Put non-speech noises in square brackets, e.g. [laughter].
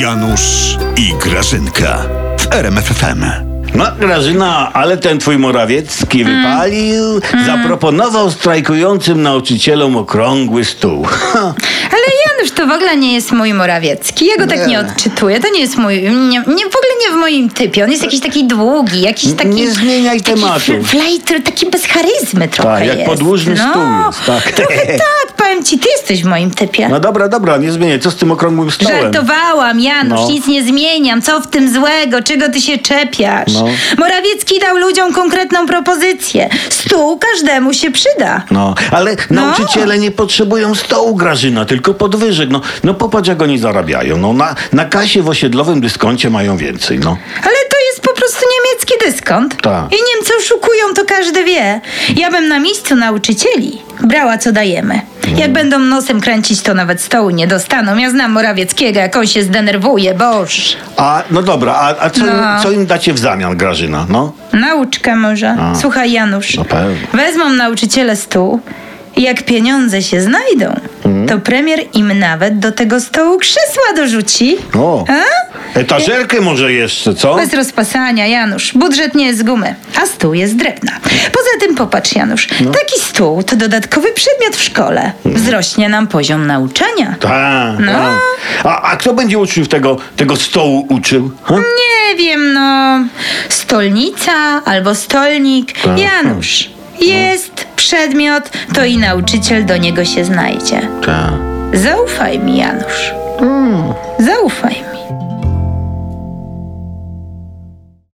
Janusz i Grażynka w RMFFM. No, Grażyna, ale ten twój Morawiecki Mm. wypalił, zaproponował strajkującym nauczycielom okrągły stół. [laughs] Ale Janusz to w ogóle nie jest mój Morawiecki. Ja go tak Nie. nie odczytuję. To nie jest mój. Nie, nie, w ogóle nie w moim typie. On jest jakiś taki długi, jakiś taki. Nie zmieniaj taki tematu. fl- Flajter, taki bez charyzmy trochę. Tak, jak jest. podłużny no, stół jest, tak. Trochę [laughs] tak, powiem ci, ty jesteś w moim typie. No dobra, dobra, nie zmieniaj. Co z tym okrągłym stołem? Żartowałam, Janusz, No. nic nie zmieniam. Co w tym złego? Czego ty się czepiasz? No. Morawiecki dał ludziom konkretną propozycję. Stół każdemu się przyda. No, ale nauczyciele nie potrzebują stołu, Grażyna, tylko podwyżek. No, no popatrz, jak oni zarabiają. No, na, na kasie w osiedlowym dyskoncie mają więcej, no. Ale to jest po prostu niemiecki dyskont. Tak. I Niemcy oszukują, to każdy wie. Ja bym na miejscu nauczycieli brała, co dajemy. Jak będą nosem kręcić, to nawet stołu nie dostaną. Ja znam Morawieckiego, jak on się zdenerwuje, boż. A, no dobra, a, a co, im, No. co im dacie w zamian, Grażyna, no? Nauczkę może. A. Słuchaj, Janusz. No pewnie. Wezmą nauczyciele stół i jak pieniądze się znajdą, Mhm. to premier im nawet do tego stołu krzesła dorzuci. O, A? Etażerkę może jeszcze, co? Bez rozpasania, Janusz. Budżet nie jest z gumy, a stół jest z drewna. Poza tym popatrz, Janusz. No. Taki stół to dodatkowy przedmiot w szkole. Wzrośnie nam poziom nauczania. Tak, No. tak. A, a kto będzie uczniów tego, tego stołu uczył? Ha? Nie wiem, no. Stolnica albo stolnik. Tak. Janusz. Jest przedmiot, to i nauczyciel do niego się znajdzie. Tak. Zaufaj mi, Janusz. Zaufaj mi.